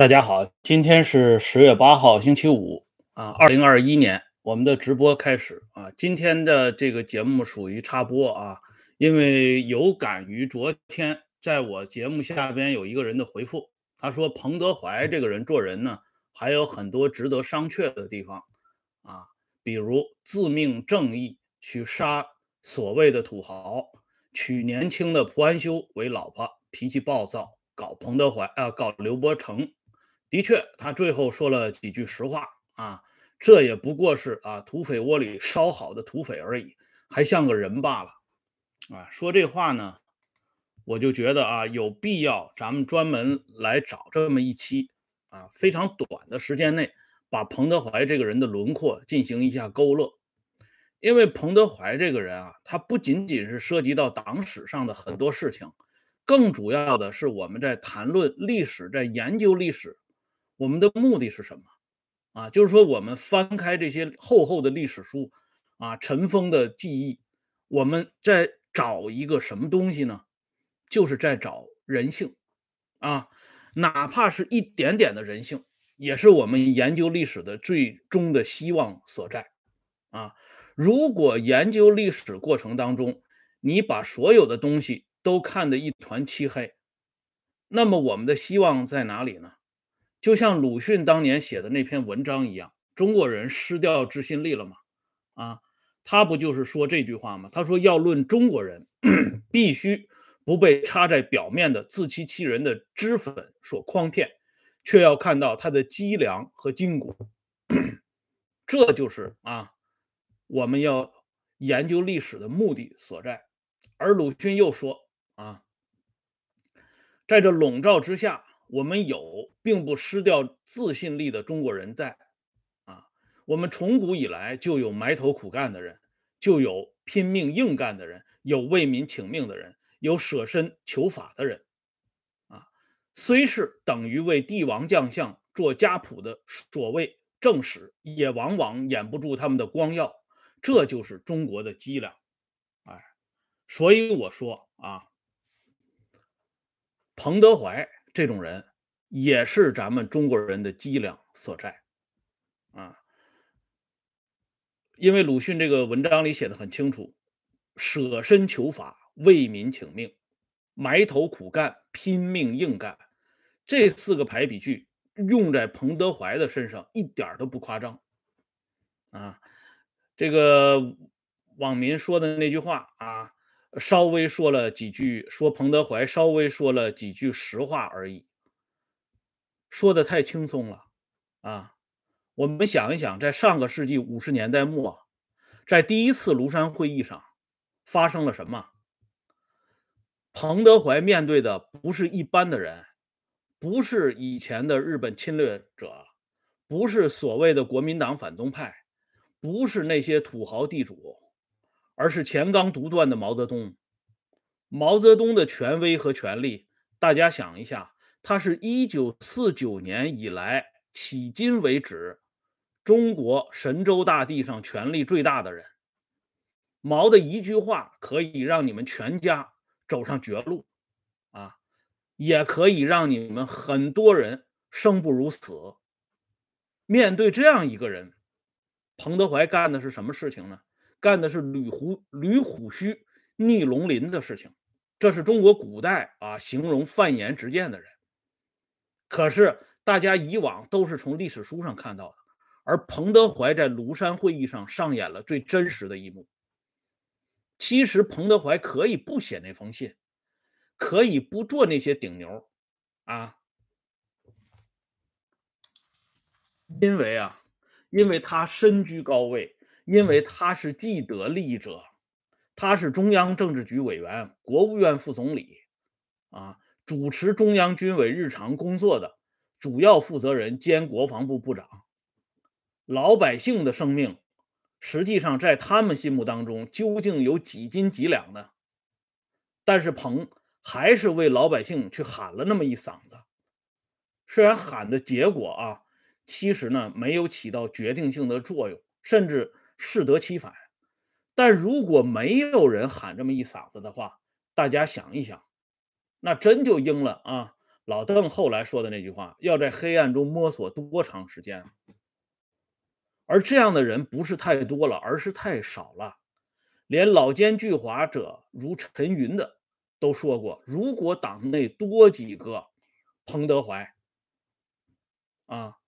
大家好，今天是十月八号，星期五啊，二零二一年，我们的直播开始啊。今天的这个节目属于插播啊，因为有感于昨天在我节目下边有一个人的回复，他说彭德怀这个人做人呢，还有很多值得商榷的地方啊，比如自命正义去杀所谓的土豪，娶年轻的蒲安修为老婆，脾气暴躁，搞彭德怀啊，搞刘伯承。的确，他最后说了几句实话啊，这也不过是啊土匪窝里烧好的土匪而已，还像个人罢了啊。说这话呢，我就觉得啊，有必要咱们专门来找这么一期啊，非常短的时间内，把彭德怀这个人的轮廓进行一下勾勒。因为彭德怀这个人啊，他不仅仅是涉及到党史上的很多事情，更主要的是我们在谈论历史，在研究历史。我们的目的是什么？啊，就是说，我们翻开这些厚厚的历史书，啊，尘封的记忆，我们在找一个什么东西呢？就是在找人性，啊，哪怕是一点点的人性，也是我们研究历史的最终的希望所在，啊，如果研究历史过程当中，你把所有的东西都看得一团漆黑，那么我们的希望在哪里呢？就像鲁迅当年写的那篇文章一样，中国人失掉自信力了吗？啊，他不就是说这句话吗？他说要论中国人，必须不被插在表面的自欺欺人的脂粉所诓骗，却要看到他的脊梁和筋骨。这就是啊，我们要研究历史的目的所在。而鲁迅又说啊，在这笼罩之下。我们有并不失掉自信力的中国人在，啊，我们从古以来就有埋头苦干的人，就有拼命硬干的人，有为民请命的人，有舍身求法的人，啊，虽是等于为帝王将相做家谱的所谓正史，也往往掩不住他们的光耀，这就是中国的脊梁，哎，所以我说啊，彭德怀。这种人也是咱们中国人的脊梁所在，啊，因为鲁迅这个文章里写的很清楚，舍身求法、为民请命、埋头苦干、拼命硬干，这四个排比句用在彭德怀的身上一点都不夸张，啊，这个网民说的那句话啊。稍微说了几句，说彭德怀稍微说了几句实话而已，说的太轻松了啊！我们想一想，在上个世纪五十年代末，在第一次庐山会议上发生了什么？彭德怀面对的不是一般的人，不是以前的日本侵略者，不是所谓的国民党反动派，不是那些土豪地主。而是前刚独断的毛泽东，毛泽东的权威和权力，大家想一下，他是一九四九年以来迄今为止中国神州大地上权力最大的人。毛的一句话可以让你们全家走上绝路，啊，也可以让你们很多人生不如死。面对这样一个人，彭德怀干的是什么事情呢？干的是捋胡捋虎须逆龙鳞的事情，这是中国古代啊形容范颜直谏的人。可是大家以往都是从历史书上看到的，而彭德怀在庐山会议上上演了最真实的一幕。其实彭德怀可以不写那封信，可以不做那些顶牛啊，因为啊，因为他身居高位。因为他是既得利益者，他是中央政治局委员、国务院副总理，啊，主持中央军委日常工作的主要负责人兼国防部部长。老百姓的生命，实际上在他们心目当中究竟有几斤几两呢？但是彭还是为老百姓去喊了那么一嗓子，虽然喊的结果啊，其实呢没有起到决定性的作用，甚至。适得其反，但如果没有人喊这么一嗓子的话，大家想一想，那真就应了啊！老邓后来说的那句话：“要在黑暗中摸索多长时间？”而这样的人不是太多了，而是太少了。连老奸巨猾者如陈云的都说过：“如果党内多几个彭德怀，啊，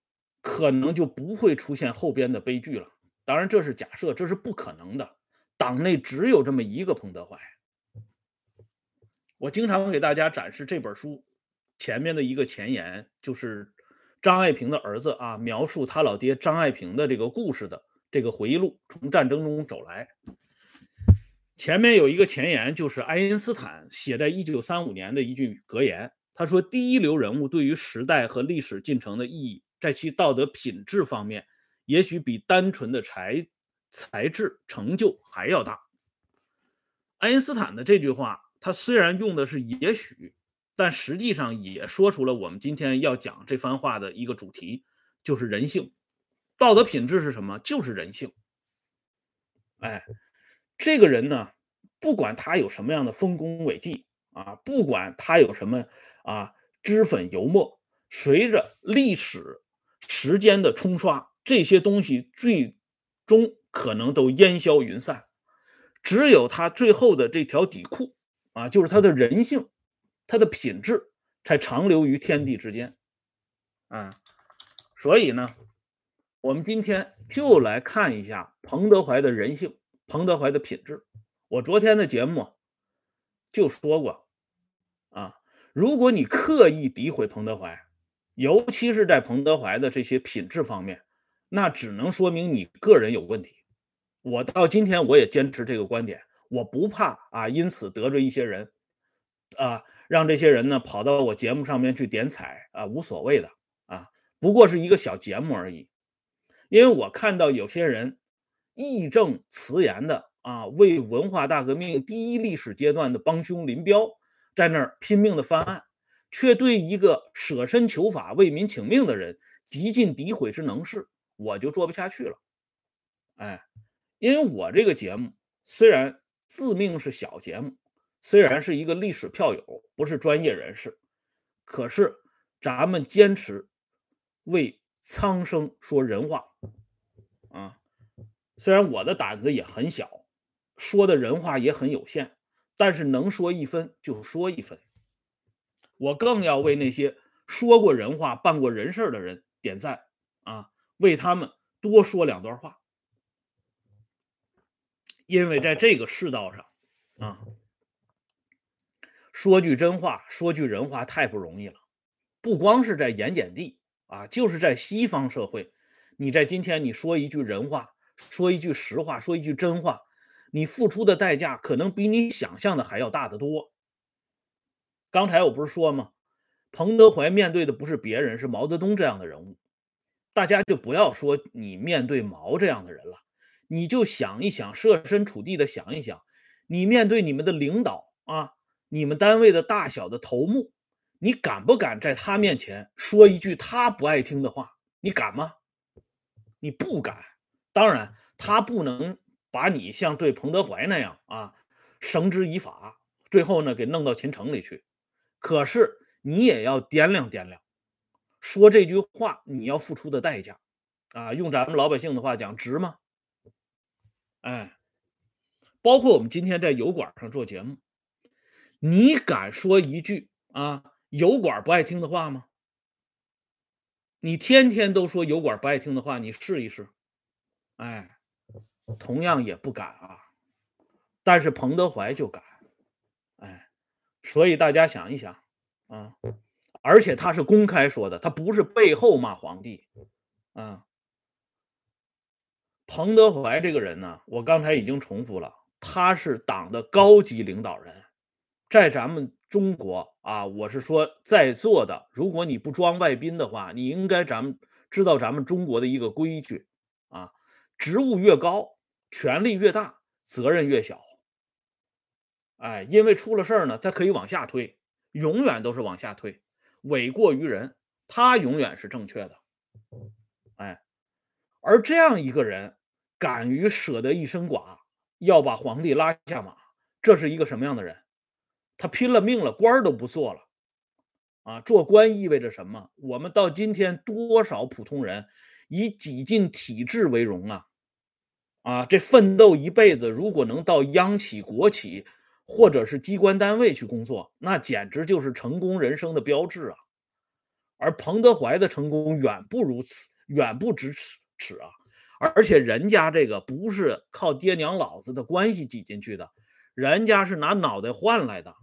可能就不会出现后边的悲剧了。”当然，这是假设，这是不可能的。党内只有这么一个彭德怀。我经常给大家展示这本书前面的一个前言，就是。张爱萍的儿子啊，描述他老爹张爱萍的这个故事的这个回忆录，从战争中走来。前面有一个前言，就是爱因斯坦写在一九三五年的一句格言。他说：“第一流人物对于时代和历史进程的意义，在其道德品质方面，也许比单纯的才才智成就还要大。”爱因斯坦的这句话，他虽然用的是“也许”。但实际上也说出了我们今天要讲这番话的一个主题，就是人性。道德品质是什么？就是人性。哎，这个人呢，不管他有什么样的丰功伟绩啊，不管他有什么啊脂粉油墨，随着历史时间的冲刷，这些东西最终可能都烟消云散。只有他最后的这条底裤啊，就是他的人性。他的品质才长留于天地之间，啊，所以呢，我们今天就来看一下彭德怀的人性，彭德怀的品质。我昨天的节目就说过，啊，如果你刻意诋毁彭德怀，尤其是在彭德怀的这些品质方面，那只能说明你个人有问题。我到今天我也坚持这个观点，我不怕啊，因此得罪一些人。啊，让这些人呢跑到我节目上面去点彩啊，无所谓的啊，不过是一个小节目而已。因为我看到有些人义正辞严的啊，为文化大革命第一历史阶段的帮凶林彪在那儿拼命的翻案，却对一个舍身求法、为民请命的人极尽诋毁之能事，我就做不下去了。哎，因为我这个节目虽然自命是小节目。虽然是一个历史票友，不是专业人士，可是咱们坚持为苍生说人话啊。虽然我的胆子也很小，说的人话也很有限，但是能说一分就说一分。我更要为那些说过人话、办过人事的人点赞啊，为他们多说两段话，因为在这个世道上啊。说句真话，说句人话太不容易了。不光是在盐碱地啊，就是在西方社会，你在今天你说一句人话，说一句实话，说一句真话，你付出的代价可能比你想象的还要大得多。刚才我不是说吗？彭德怀面对的不是别人，是毛泽东这样的人物。大家就不要说你面对毛这样的人了，你就想一想，设身处地的想一想，你面对你们的领导啊。你们单位的大小的头目，你敢不敢在他面前说一句他不爱听的话？你敢吗？你不敢。当然，他不能把你像对彭德怀那样啊，绳之以法，最后呢给弄到秦城里去。可是你也要掂量掂量，说这句话你要付出的代价啊，用咱们老百姓的话讲，值吗？哎，包括我们今天在油管上做节目。你敢说一句啊油管不爱听的话吗？你天天都说油管不爱听的话，你试一试。哎，同样也不敢啊。但是彭德怀就敢，哎，所以大家想一想啊，而且他是公开说的，他不是背后骂皇帝啊。彭德怀这个人呢，我刚才已经重复了，他是党的高级领导人。在咱们中国啊，我是说在座的，如果你不装外宾的话，你应该咱们知道咱们中国的一个规矩啊，职务越高，权力越大，责任越小。哎，因为出了事儿呢，他可以往下推，永远都是往下推，诿过于人，他永远是正确的。而这样一个人，敢于舍得一身剐，要把皇帝拉下马，这是一个什么样的人？他拼了命了，官都不做了，啊，做官意味着什么？我们到今天多少普通人以挤进体制为荣啊！啊，这奋斗一辈子，如果能到央企、国企或者是机关单位去工作，那简直就是成功人生的标志啊！而彭德怀的成功远不如此，远不止此此啊！而且人家这个不是靠爹娘老子的关系挤进去的，人家是拿脑袋换来的。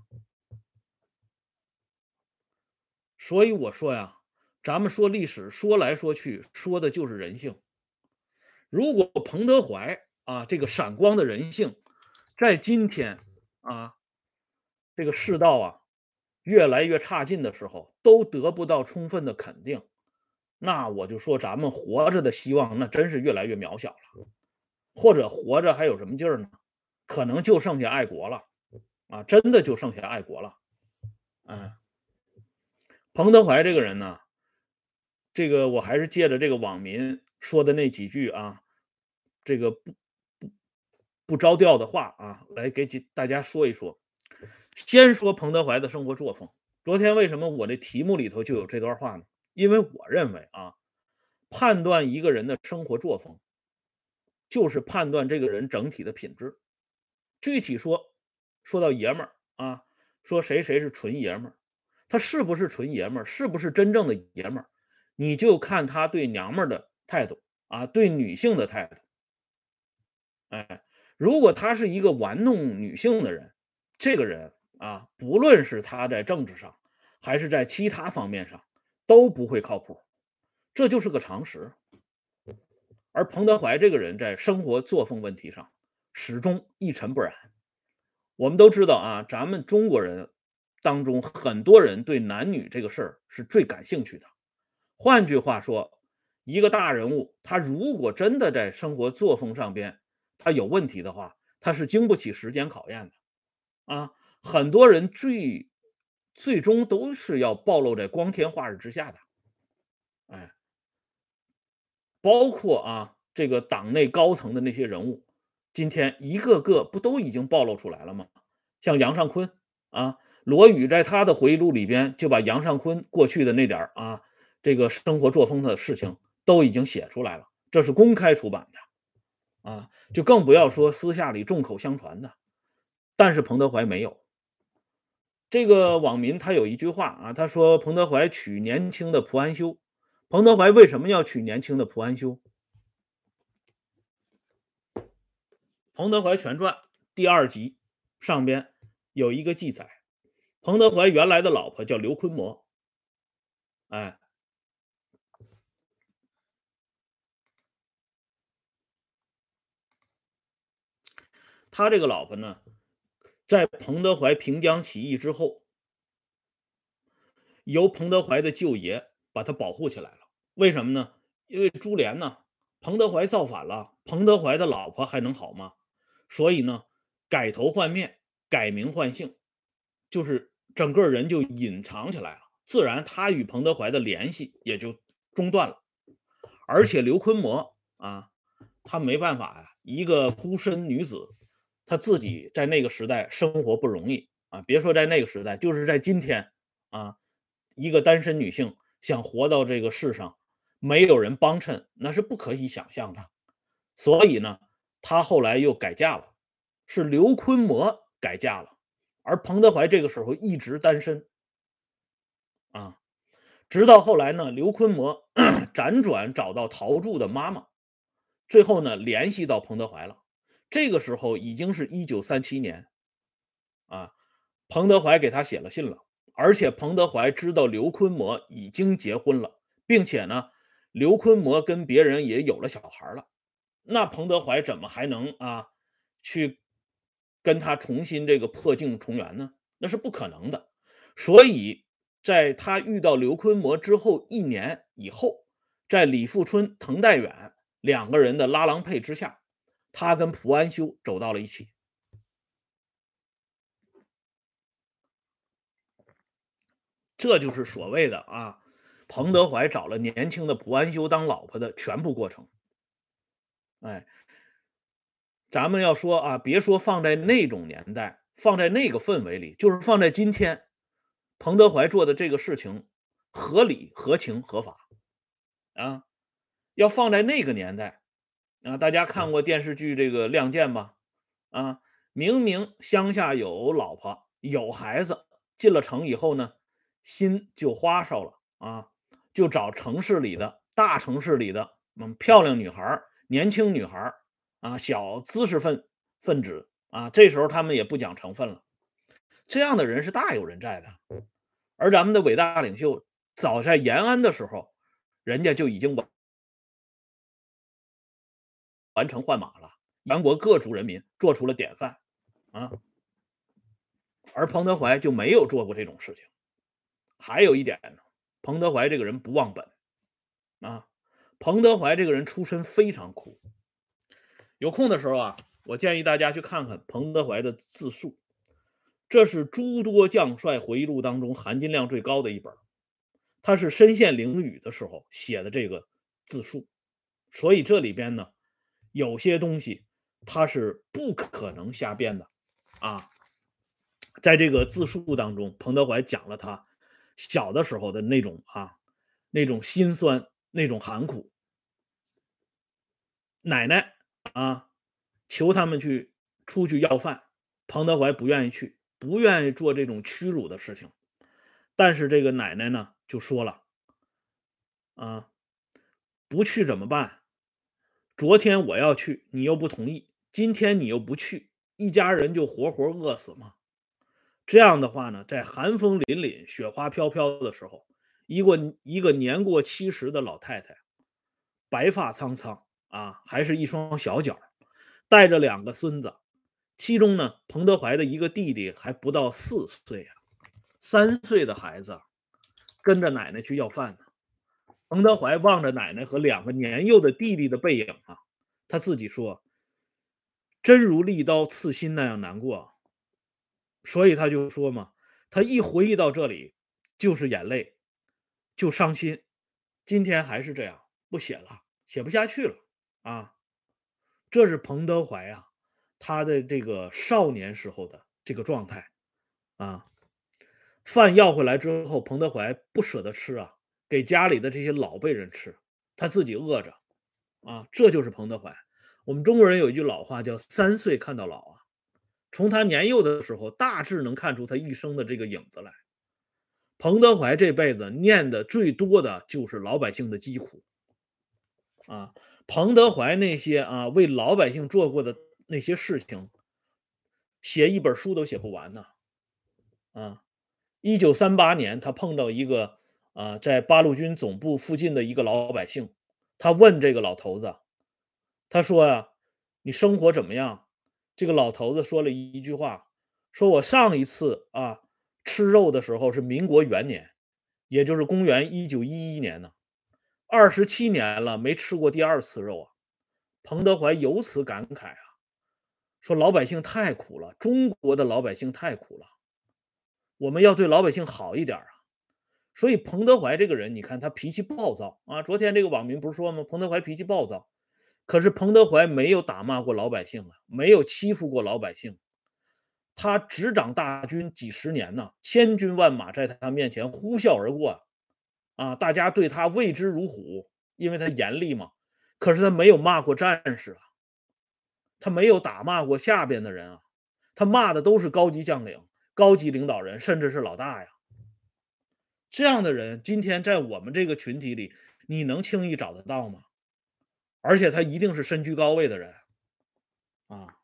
所以我说呀，咱们说历史，说来说去，说的就是人性。如果彭德怀啊这个闪光的人性，在今天啊这个世道啊越来越差劲的时候，都得不到充分的肯定，那我就说咱们活着的希望，那真是越来越渺小了。或者活着还有什么劲儿呢？可能就剩下爱国了啊！真的就剩下爱国了。嗯，彭德怀这个人呢，这个我还是借着这个网民。说的那几句啊，这个不不不着调的话啊，来给几大家说一说。先说彭德怀的生活作风。昨天为什么我的题目里头就有这段话呢？因为我认为啊，判断一个人的生活作风，就是判断这个人整体的品质。具体说，说到爷们儿啊，说谁谁是纯爷们儿，他是不是纯爷们儿，是不是真正的爷们儿，你就看他对娘们儿的。态度啊，对女性的态度，哎，如果他是一个玩弄女性的人，这个人啊，不论是他在政治上，还是在其他方面上，都不会靠谱，这就是个常识。而彭德怀这个人在生活作风问题上，始终一尘不染。我们都知道啊，咱们中国人当中很多人对男女这个事儿是最感兴趣的。换句话说。一个大人物，他如果真的在生活作风上边他有问题的话，他是经不起时间考验的啊！很多人最最终都是要暴露在光天化日之下的，哎，包括啊这个党内高层的那些人物，今天一个个不都已经暴露出来了吗？像杨尚昆啊，罗宇在他的回忆录里边就把杨尚昆过去的那点啊这个生活作风的事情。都已经写出来了，这是公开出版的，啊，就更不要说私下里众口相传的。但是彭德怀没有。这个网民他有一句话啊，他说彭德怀娶年轻的蒲安修。彭德怀为什么要娶年轻的蒲安修？《彭德怀全传》第二集上边有一个记载，彭德怀原来的老婆叫刘坤模，哎。他这个老婆呢，在彭德怀平江起义之后，由彭德怀的舅爷把他保护起来了。为什么呢？因为朱连呢，彭德怀造反了，彭德怀的老婆还能好吗？所以呢，改头换面，改名换姓，就是整个人就隐藏起来了。自然，他与彭德怀的联系也就中断了。而且刘坤模啊，他没办法呀，一个孤身女子。他自己在那个时代生活不容易啊！别说在那个时代，就是在今天啊，一个单身女性想活到这个世上，没有人帮衬，那是不可以想象的。所以呢，她后来又改嫁了，是刘坤模改嫁了，而彭德怀这个时候一直单身啊，直到后来呢，刘坤模 辗转找到陶铸的妈妈，最后呢，联系到彭德怀了。这个时候已经是一九三七年，啊，彭德怀给他写了信了，而且彭德怀知道刘坤模已经结婚了，并且呢，刘坤模跟别人也有了小孩了，那彭德怀怎么还能啊去跟他重新这个破镜重圆呢？那是不可能的。所以，在他遇到刘坤模之后一年以后，在李富春、滕代远两个人的拉郎配之下。他跟蒲安修走到了一起，这就是所谓的啊，彭德怀找了年轻的蒲安修当老婆的全部过程。哎，咱们要说啊，别说放在那种年代，放在那个氛围里，就是放在今天，彭德怀做的这个事情合理、合情、合法啊。要放在那个年代啊，大家看过电视剧这个《亮剑》吧？啊，明明乡下有老婆有孩子，进了城以后呢，心就花哨了啊，就找城市里的大城市里的嗯漂亮女孩、年轻女孩啊，小知识分分子啊，这时候他们也不讲成分了，这样的人是大有人在的。而咱们的伟大领袖早在延安的时候，人家就已经完。完成换马了，全国各族人民做出了典范啊，而彭德怀就没有做过这种事情。还有一点呢，彭德怀这个人不忘本啊，彭德怀这个人出身非常苦。有空的时候啊，我建议大家去看看彭德怀的自述，这是诸多将帅回忆录当中含金量最高的一本。他是身陷囹圄的时候写的这个自述，所以这里边呢。有些东西他是不可能瞎编的啊！在这个自述当中，彭德怀讲了他小的时候的那种啊，那种心酸，那种寒苦。奶奶啊，求他们去出去要饭，彭德怀不愿意去，不愿意做这种屈辱的事情。但是这个奶奶呢，就说了啊，不去怎么办？昨天我要去，你又不同意；今天你又不去，一家人就活活饿死吗？这样的话呢，在寒风凛凛、雪花飘飘的时候，一个一个年过七十的老太太，白发苍苍啊，还是一双小脚，带着两个孙子，其中呢，彭德怀的一个弟弟还不到四岁啊，三岁的孩子跟着奶奶去要饭呢。彭德怀望着奶奶和两个年幼的弟弟的背影啊，他自己说：“真如利刀刺心那样难过。”所以他就说嘛，他一回忆到这里，就是眼泪，就伤心。今天还是这样，不写了，写不下去了啊。这是彭德怀啊，他的这个少年时候的这个状态啊。饭要回来之后，彭德怀不舍得吃啊。给家里的这些老辈人吃，他自己饿着，啊，这就是彭德怀。我们中国人有一句老话叫“三岁看到老”啊，从他年幼的时候，大致能看出他一生的这个影子来。彭德怀这辈子念的最多的就是老百姓的疾苦，啊，彭德怀那些啊为老百姓做过的那些事情，写一本书都写不完呢。啊，一九三八年，他碰到一个。啊，在八路军总部附近的一个老百姓，他问这个老头子，他说呀：“你生活怎么样？”这个老头子说了一句话，说我上一次啊吃肉的时候是民国元年，也就是公元一九一一年呢，二十七年了没吃过第二次肉啊。彭德怀由此感慨啊，说老百姓太苦了，中国的老百姓太苦了，我们要对老百姓好一点啊。所以彭德怀这个人，你看他脾气暴躁啊。昨天这个网民不是说吗？彭德怀脾气暴躁，可是彭德怀没有打骂过老百姓啊，没有欺负过老百姓。他执掌大军几十年呢，千军万马在他面前呼啸而过啊，大家对他畏之如虎，因为他严厉嘛。可是他没有骂过战士啊，他没有打骂过下边的人啊，他骂的都是高级将领、高级领导人，甚至是老大呀。这样的人，今天在我们这个群体里，你能轻易找得到吗？而且他一定是身居高位的人啊！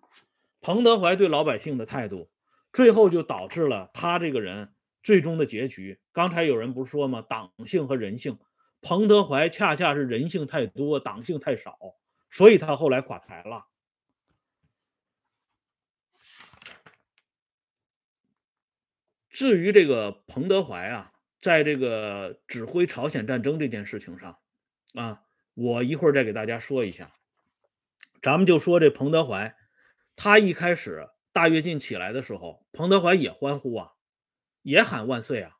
彭德怀对老百姓的态度，最后就导致了他这个人最终的结局。刚才有人不是说吗？党性和人性，彭德怀恰恰是人性太多，党性太少，所以他后来垮台了。至于这个彭德怀啊。在这个指挥朝鲜战争这件事情上，啊，我一会儿再给大家说一下。咱们就说这彭德怀，他一开始大跃进起来的时候，彭德怀也欢呼啊，也喊万岁啊，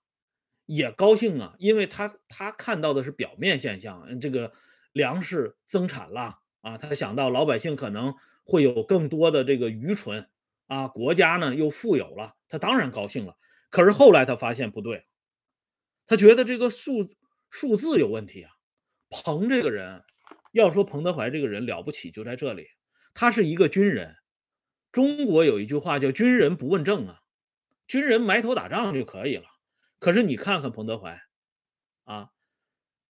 也高兴啊，因为他他看到的是表面现象，这个粮食增产了啊，他想到老百姓可能会有更多的这个愚蠢啊，国家呢又富有了，他当然高兴了。可是后来他发现不对，他觉得这个数数字有问题啊。彭这个人，要说彭德怀这个人了不起，就在这里，他是一个军人。中国有一句话叫“军人不问政”啊，军人埋头打仗就可以了。可是你看看彭德怀，啊，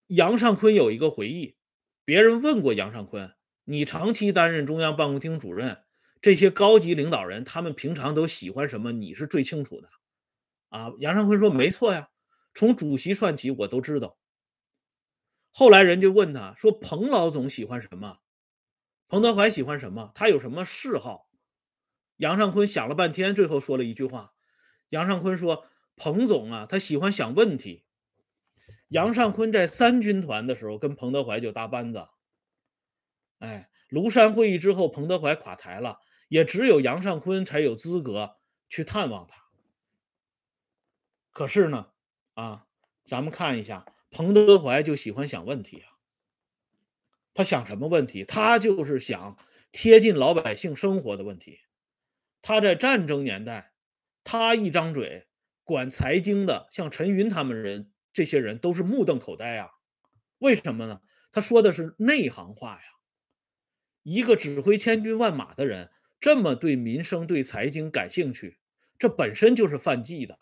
杨尚昆有一个回忆，别人问过杨尚昆：“你长期担任中央办公厅主任，这些高级领导人他们平常都喜欢什么？你是最清楚的。”啊，杨尚昆说：“没错呀，从主席算起，我都知道。”后来人就问他说：“彭老总喜欢什么？彭德怀喜欢什么？他有什么嗜好？”杨尚昆想了半天，最后说了一句话：“杨尚昆说，彭总啊，他喜欢想问题。”杨尚昆在三军团的时候跟彭德怀就搭班子。哎，庐山会议之后，彭德怀垮台了，也只有杨尚昆才有资格去探望他。可是呢，啊，咱们看一下，彭德怀就喜欢想问题啊。他想什么问题？他就是想贴近老百姓生活的问题。他在战争年代，他一张嘴管财经的，像陈云他们人，这些人都是目瞪口呆啊。为什么呢？他说的是内行话呀。一个指挥千军万马的人，这么对民生、对财经感兴趣，这本身就是犯忌的。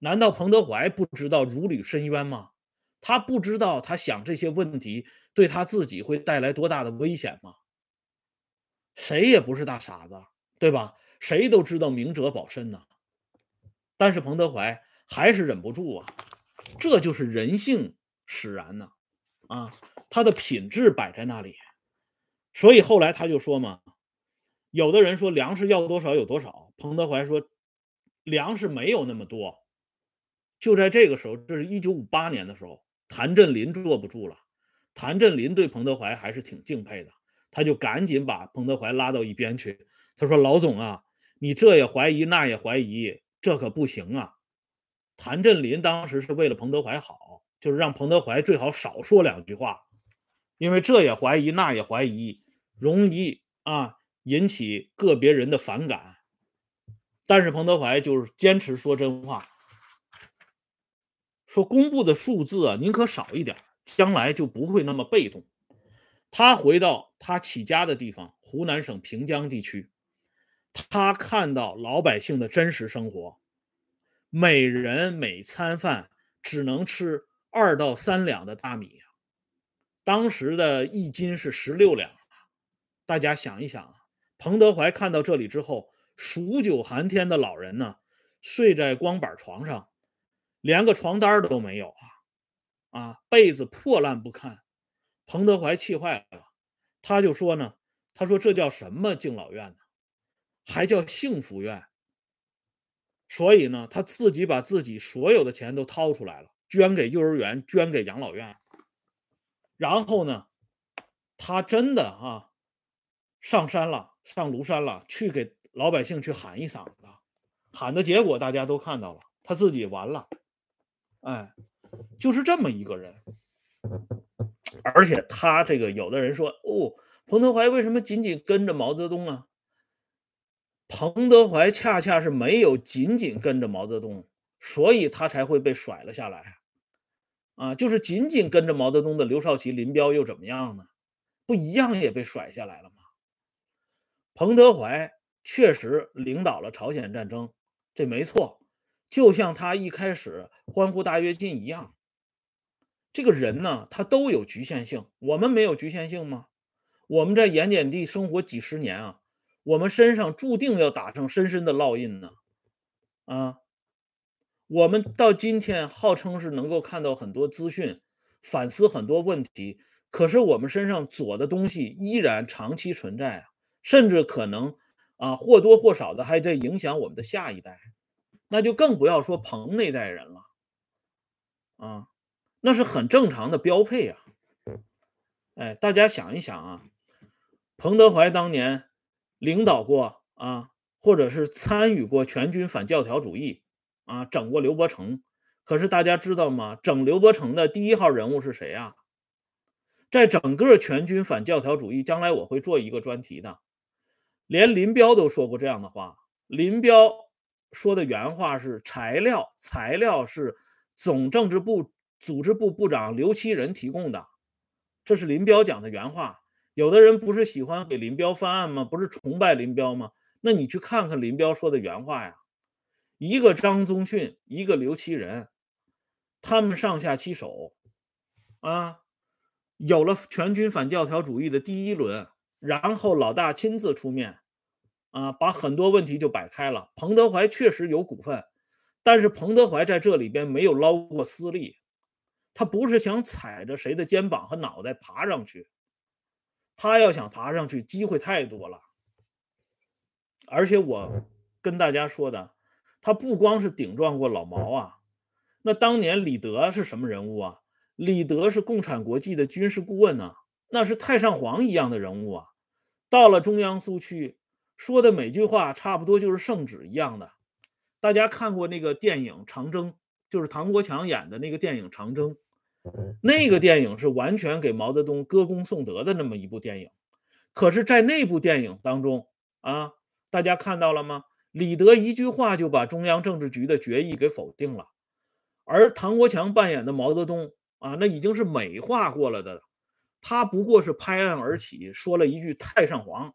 难道彭德怀不知道如履深渊吗？他不知道他想这些问题对他自己会带来多大的危险吗？谁也不是大傻子，对吧？谁都知道明哲保身呢。但是彭德怀还是忍不住啊，这就是人性使然呢。啊，他的品质摆在那里，所以后来他就说嘛，有的人说粮食要多少有多少，彭德怀说粮食没有那么多。就在这个时候，这是一九五八年的时候，谭震林坐不住了。谭震林对彭德怀还是挺敬佩的，他就赶紧把彭德怀拉到一边去。他说：“老总啊，你这也怀疑，那也怀疑，这可不行啊。”谭震林当时是为了彭德怀好，就是让彭德怀最好少说两句话，因为这也怀疑，那也怀疑，容易啊引起个别人的反感。但是彭德怀就是坚持说真话。说公布的数字啊，宁可少一点，将来就不会那么被动。他回到他起家的地方，湖南省平江地区，他看到老百姓的真实生活，每人每餐饭只能吃二到三两的大米，当时的一斤是十六两大家想一想啊，彭德怀看到这里之后，数九寒天的老人呢，睡在光板床上。连个床单都没有啊！啊，被子破烂不堪。彭德怀气坏了，他就说呢：“他说这叫什么敬老院呢？还叫幸福院。”所以呢，他自己把自己所有的钱都掏出来了，捐给幼儿园，捐给养老院。然后呢，他真的啊，上山了，上庐山了，去给老百姓去喊一嗓子，喊的结果大家都看到了，他自己完了。哎，就是这么一个人，而且他这个有的人说哦，彭德怀为什么仅仅跟着毛泽东啊？彭德怀恰恰是没有仅仅跟着毛泽东，所以他才会被甩了下来啊！就是仅仅跟着毛泽东的刘少奇、林彪又怎么样呢？不一样也被甩下来了吗？彭德怀确实领导了朝鲜战争，这没错。就像他一开始欢呼大跃进一样，这个人呢，他都有局限性。我们没有局限性吗？我们在盐碱地生活几十年啊，我们身上注定要打上深深的烙印呢。啊，我们到今天号称是能够看到很多资讯，反思很多问题，可是我们身上左的东西依然长期存在啊，甚至可能啊或多或少的还在影响我们的下一代。那就更不要说彭那代人了，啊，那是很正常的标配啊。哎，大家想一想啊，彭德怀当年领导过啊，或者是参与过全军反教条主义啊，整过刘伯承。可是大家知道吗？整刘伯承的第一号人物是谁啊？在整个全军反教条主义，将来我会做一个专题的。连林彪都说过这样的话，林彪。说的原话是材料，材料是总政治部组织部部长刘其仁提供的，这是林彪讲的原话。有的人不是喜欢给林彪翻案吗？不是崇拜林彪吗？那你去看看林彪说的原话呀。一个张宗逊，一个刘其仁，他们上下其手，啊，有了全军反教条主义的第一轮，然后老大亲自出面，啊，把很多问题就摆开了。彭德怀确实有股份，但是彭德怀在这里边没有捞过私利，他不是想踩着谁的肩膀和脑袋爬上去，他要想爬上去，机会太多了。而且我跟大家说的。他不光是顶撞过老毛啊，那当年李德是什么人物啊？李德是共产国际的军事顾问呢，那是太上皇一样的人物啊。到了中央苏区，说的每句话差不多就是圣旨一样的。大家看过那个电影《长征》，就是唐国强演的那个电影《长征》，那个电影是完全给毛泽东歌功颂德的那么一部电影。可是，在那部电影当中啊，大家看到了吗？李德一句话就把中央政治局的决议给否定了，而唐国强扮演的毛泽东啊，那已经是美化过了的，他不过是拍案而起，说了一句“太上皇”，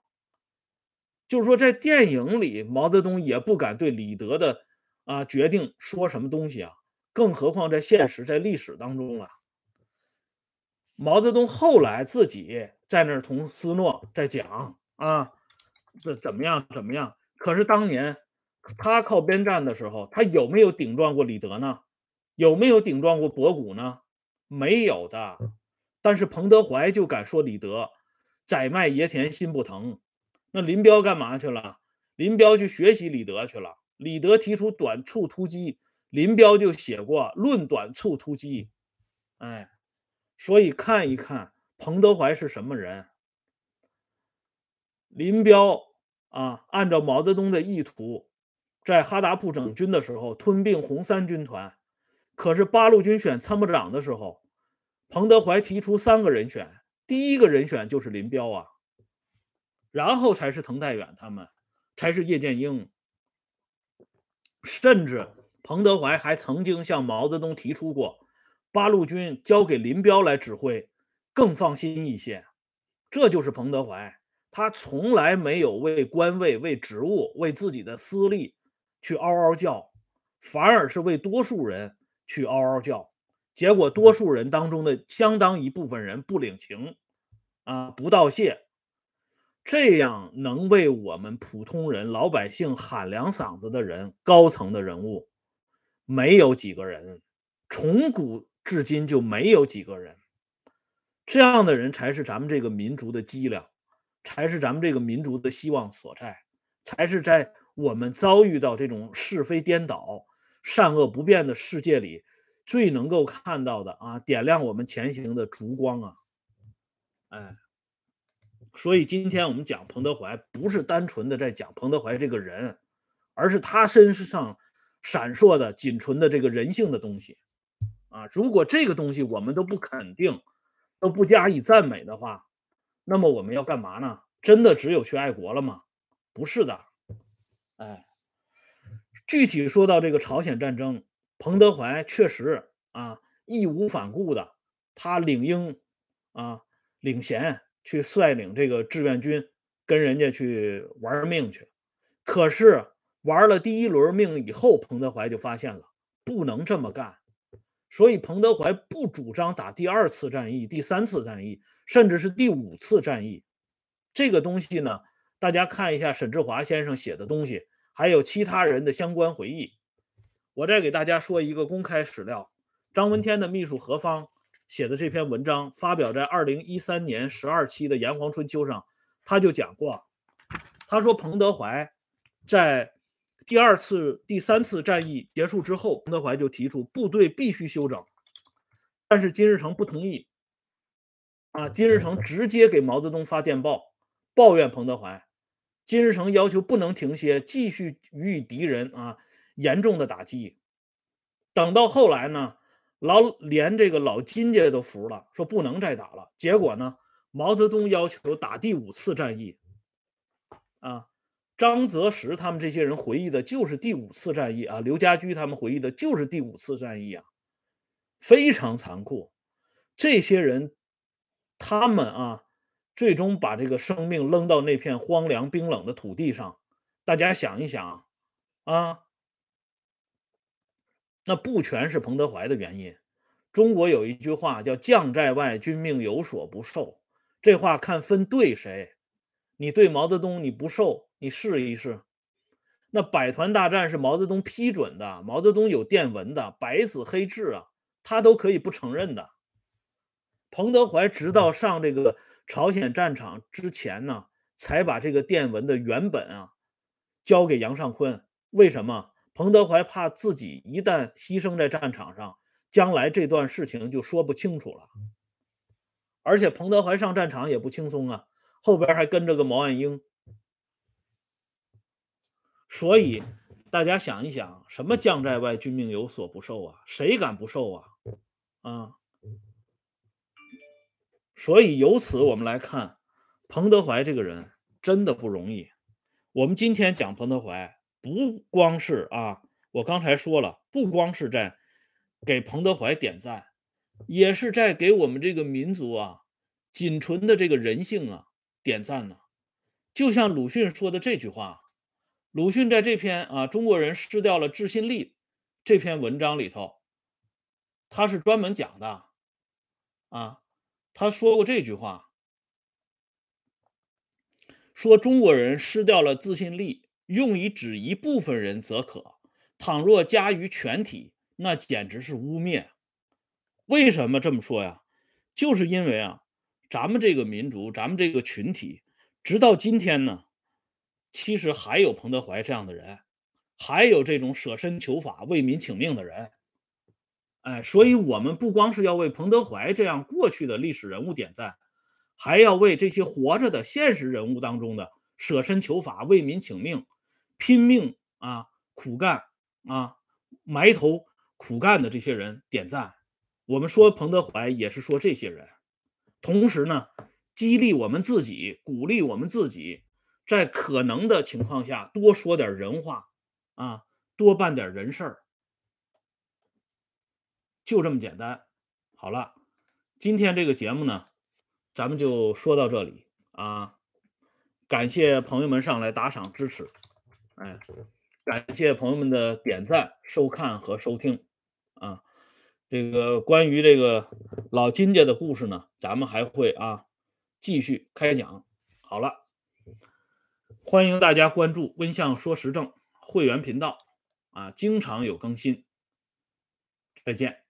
就是说在电影里，毛泽东也不敢对李德的啊决定说什么东西啊，更何况在现实、在历史当中了。毛泽东后来自己在那儿同斯诺在讲啊，这怎么样怎么样。可是当年他靠边站的时候，他有没有顶撞过李德呢？有没有顶撞过博古呢？没有的。但是彭德怀就敢说李德“宰卖爷田心不疼”。那林彪干嘛去了？林彪去学习李德去了。李德提出短促突击，林彪就写过《论短促突击》。哎，所以看一看彭德怀是什么人。林彪。啊，按照毛泽东的意图，在哈达铺整军的时候吞并红三军团，可是八路军选参谋长的时候，彭德怀提出三个人选，第一个人选就是林彪啊，然后才是滕代远他们，才是叶剑英，甚至彭德怀还曾经向毛泽东提出过，八路军交给林彪来指挥，更放心一些，这就是彭德怀。他从来没有为官位、为职务、为自己的私利去嗷嗷叫，反而是为多数人去嗷嗷叫。结果，多数人当中的相当一部分人不领情，啊，不道谢。这样能为我们普通人、老百姓喊两嗓子的人，高层的人物，没有几个人，从古至今就没有几个人。这样的人才是咱们这个民族的脊梁。才是咱们这个民族的希望所在，才是在我们遭遇到这种是非颠倒、善恶不变的世界里最能够看到的啊，点亮我们前行的烛光啊！哎，所以今天我们讲彭德怀，不是单纯的在讲彭德怀这个人，而是他身上闪烁的、仅存的这个人性的东西啊！如果这个东西我们都不肯定，都不加以赞美的话，那么我们要干嘛呢？真的只有去爱国了吗？不是的。哎，具体说到这个朝鲜战争，彭德怀确实啊义无反顾的，他领英啊领衔去率领这个志愿军跟人家去玩命去。可是玩了第一轮命以后，彭德怀就发现了不能这么干。所以，彭德怀不主张打第二次战役、第三次战役，甚至是第五次战役。这个东西呢，大家看一下沈志华先生写的东西，还有其他人的相关回忆。我再给大家说一个公开史料：张闻天的秘书何方写的这篇文章，发表在二零一三年十二期的《炎黄春秋》上，他就讲过，他说彭德怀在。第二次、第三次战役结束之后，彭德怀就提出部队必须休整，但是金日成不同意。啊，金日成直接给毛泽东发电报，抱怨彭德怀。金日成要求不能停歇，继续予以敌人啊严重的打击。等到后来呢，老连这个老金家都服了，说不能再打了。结果呢，毛泽东要求打第五次战役，啊。张泽石他们这些人回忆的就是第五次战役啊，刘家驹他们回忆的就是第五次战役啊，非常残酷。这些人，他们啊，最终把这个生命扔到那片荒凉冰冷的土地上。大家想一想啊，那不全是彭德怀的原因。中国有一句话叫“将在外，君命有所不受”，这话看分对谁。你对毛泽东你不受，你试一试。那百团大战是毛泽东批准的，毛泽东有电文的，白纸黑字啊，他都可以不承认的。彭德怀直到上这个朝鲜战场之前呢，才把这个电文的原本啊交给杨尚昆。为什么？彭德怀怕自己一旦牺牲在战场上。将来这段事情就说不清楚了，而且彭德怀上战场也不轻松啊，后边还跟着个毛岸英，所以大家想一想，什么将在外，君命有所不受啊？谁敢不受啊？啊！所以由此我们来看，彭德怀这个人真的不容易。我们今天讲彭德怀，不光是啊，我刚才说了，不光是在。给彭德怀点赞，也是在给我们这个民族啊仅存的这个人性啊点赞呢。就像鲁迅说的这句话，鲁迅在这篇啊中国人失掉了自信力这篇文章里头，他是专门讲的啊，他说过这句话，说中国人失掉了自信力，用以指一部分人则可，倘若加于全体。那简直是污蔑！为什么这么说呀？就是因为啊，咱们这个民族，咱们这个群体，直到今天呢，其实还有彭德怀这样的人，还有这种舍身求法、为民请命的人。哎，所以我们不光是要为彭德怀这样过去的历史人物点赞，还要为这些活着的现实人物当中的舍身求法、为民请命、拼命啊、苦干啊、埋头。苦干的这些人点赞，我们说彭德怀也是说这些人，同时呢，激励我们自己，鼓励我们自己，在可能的情况下多说点人话啊，多办点人事儿，就这么简单。好了，今天这个节目呢，咱们就说到这里啊，感谢朋友们上来打赏支持，哎。感谢朋友们的点赞、收看和收听，啊，这个关于这个老金家的故事呢，咱们还会啊继续开讲。好了，欢迎大家关注“温相说时政”会员频道，啊，经常有更新。再见。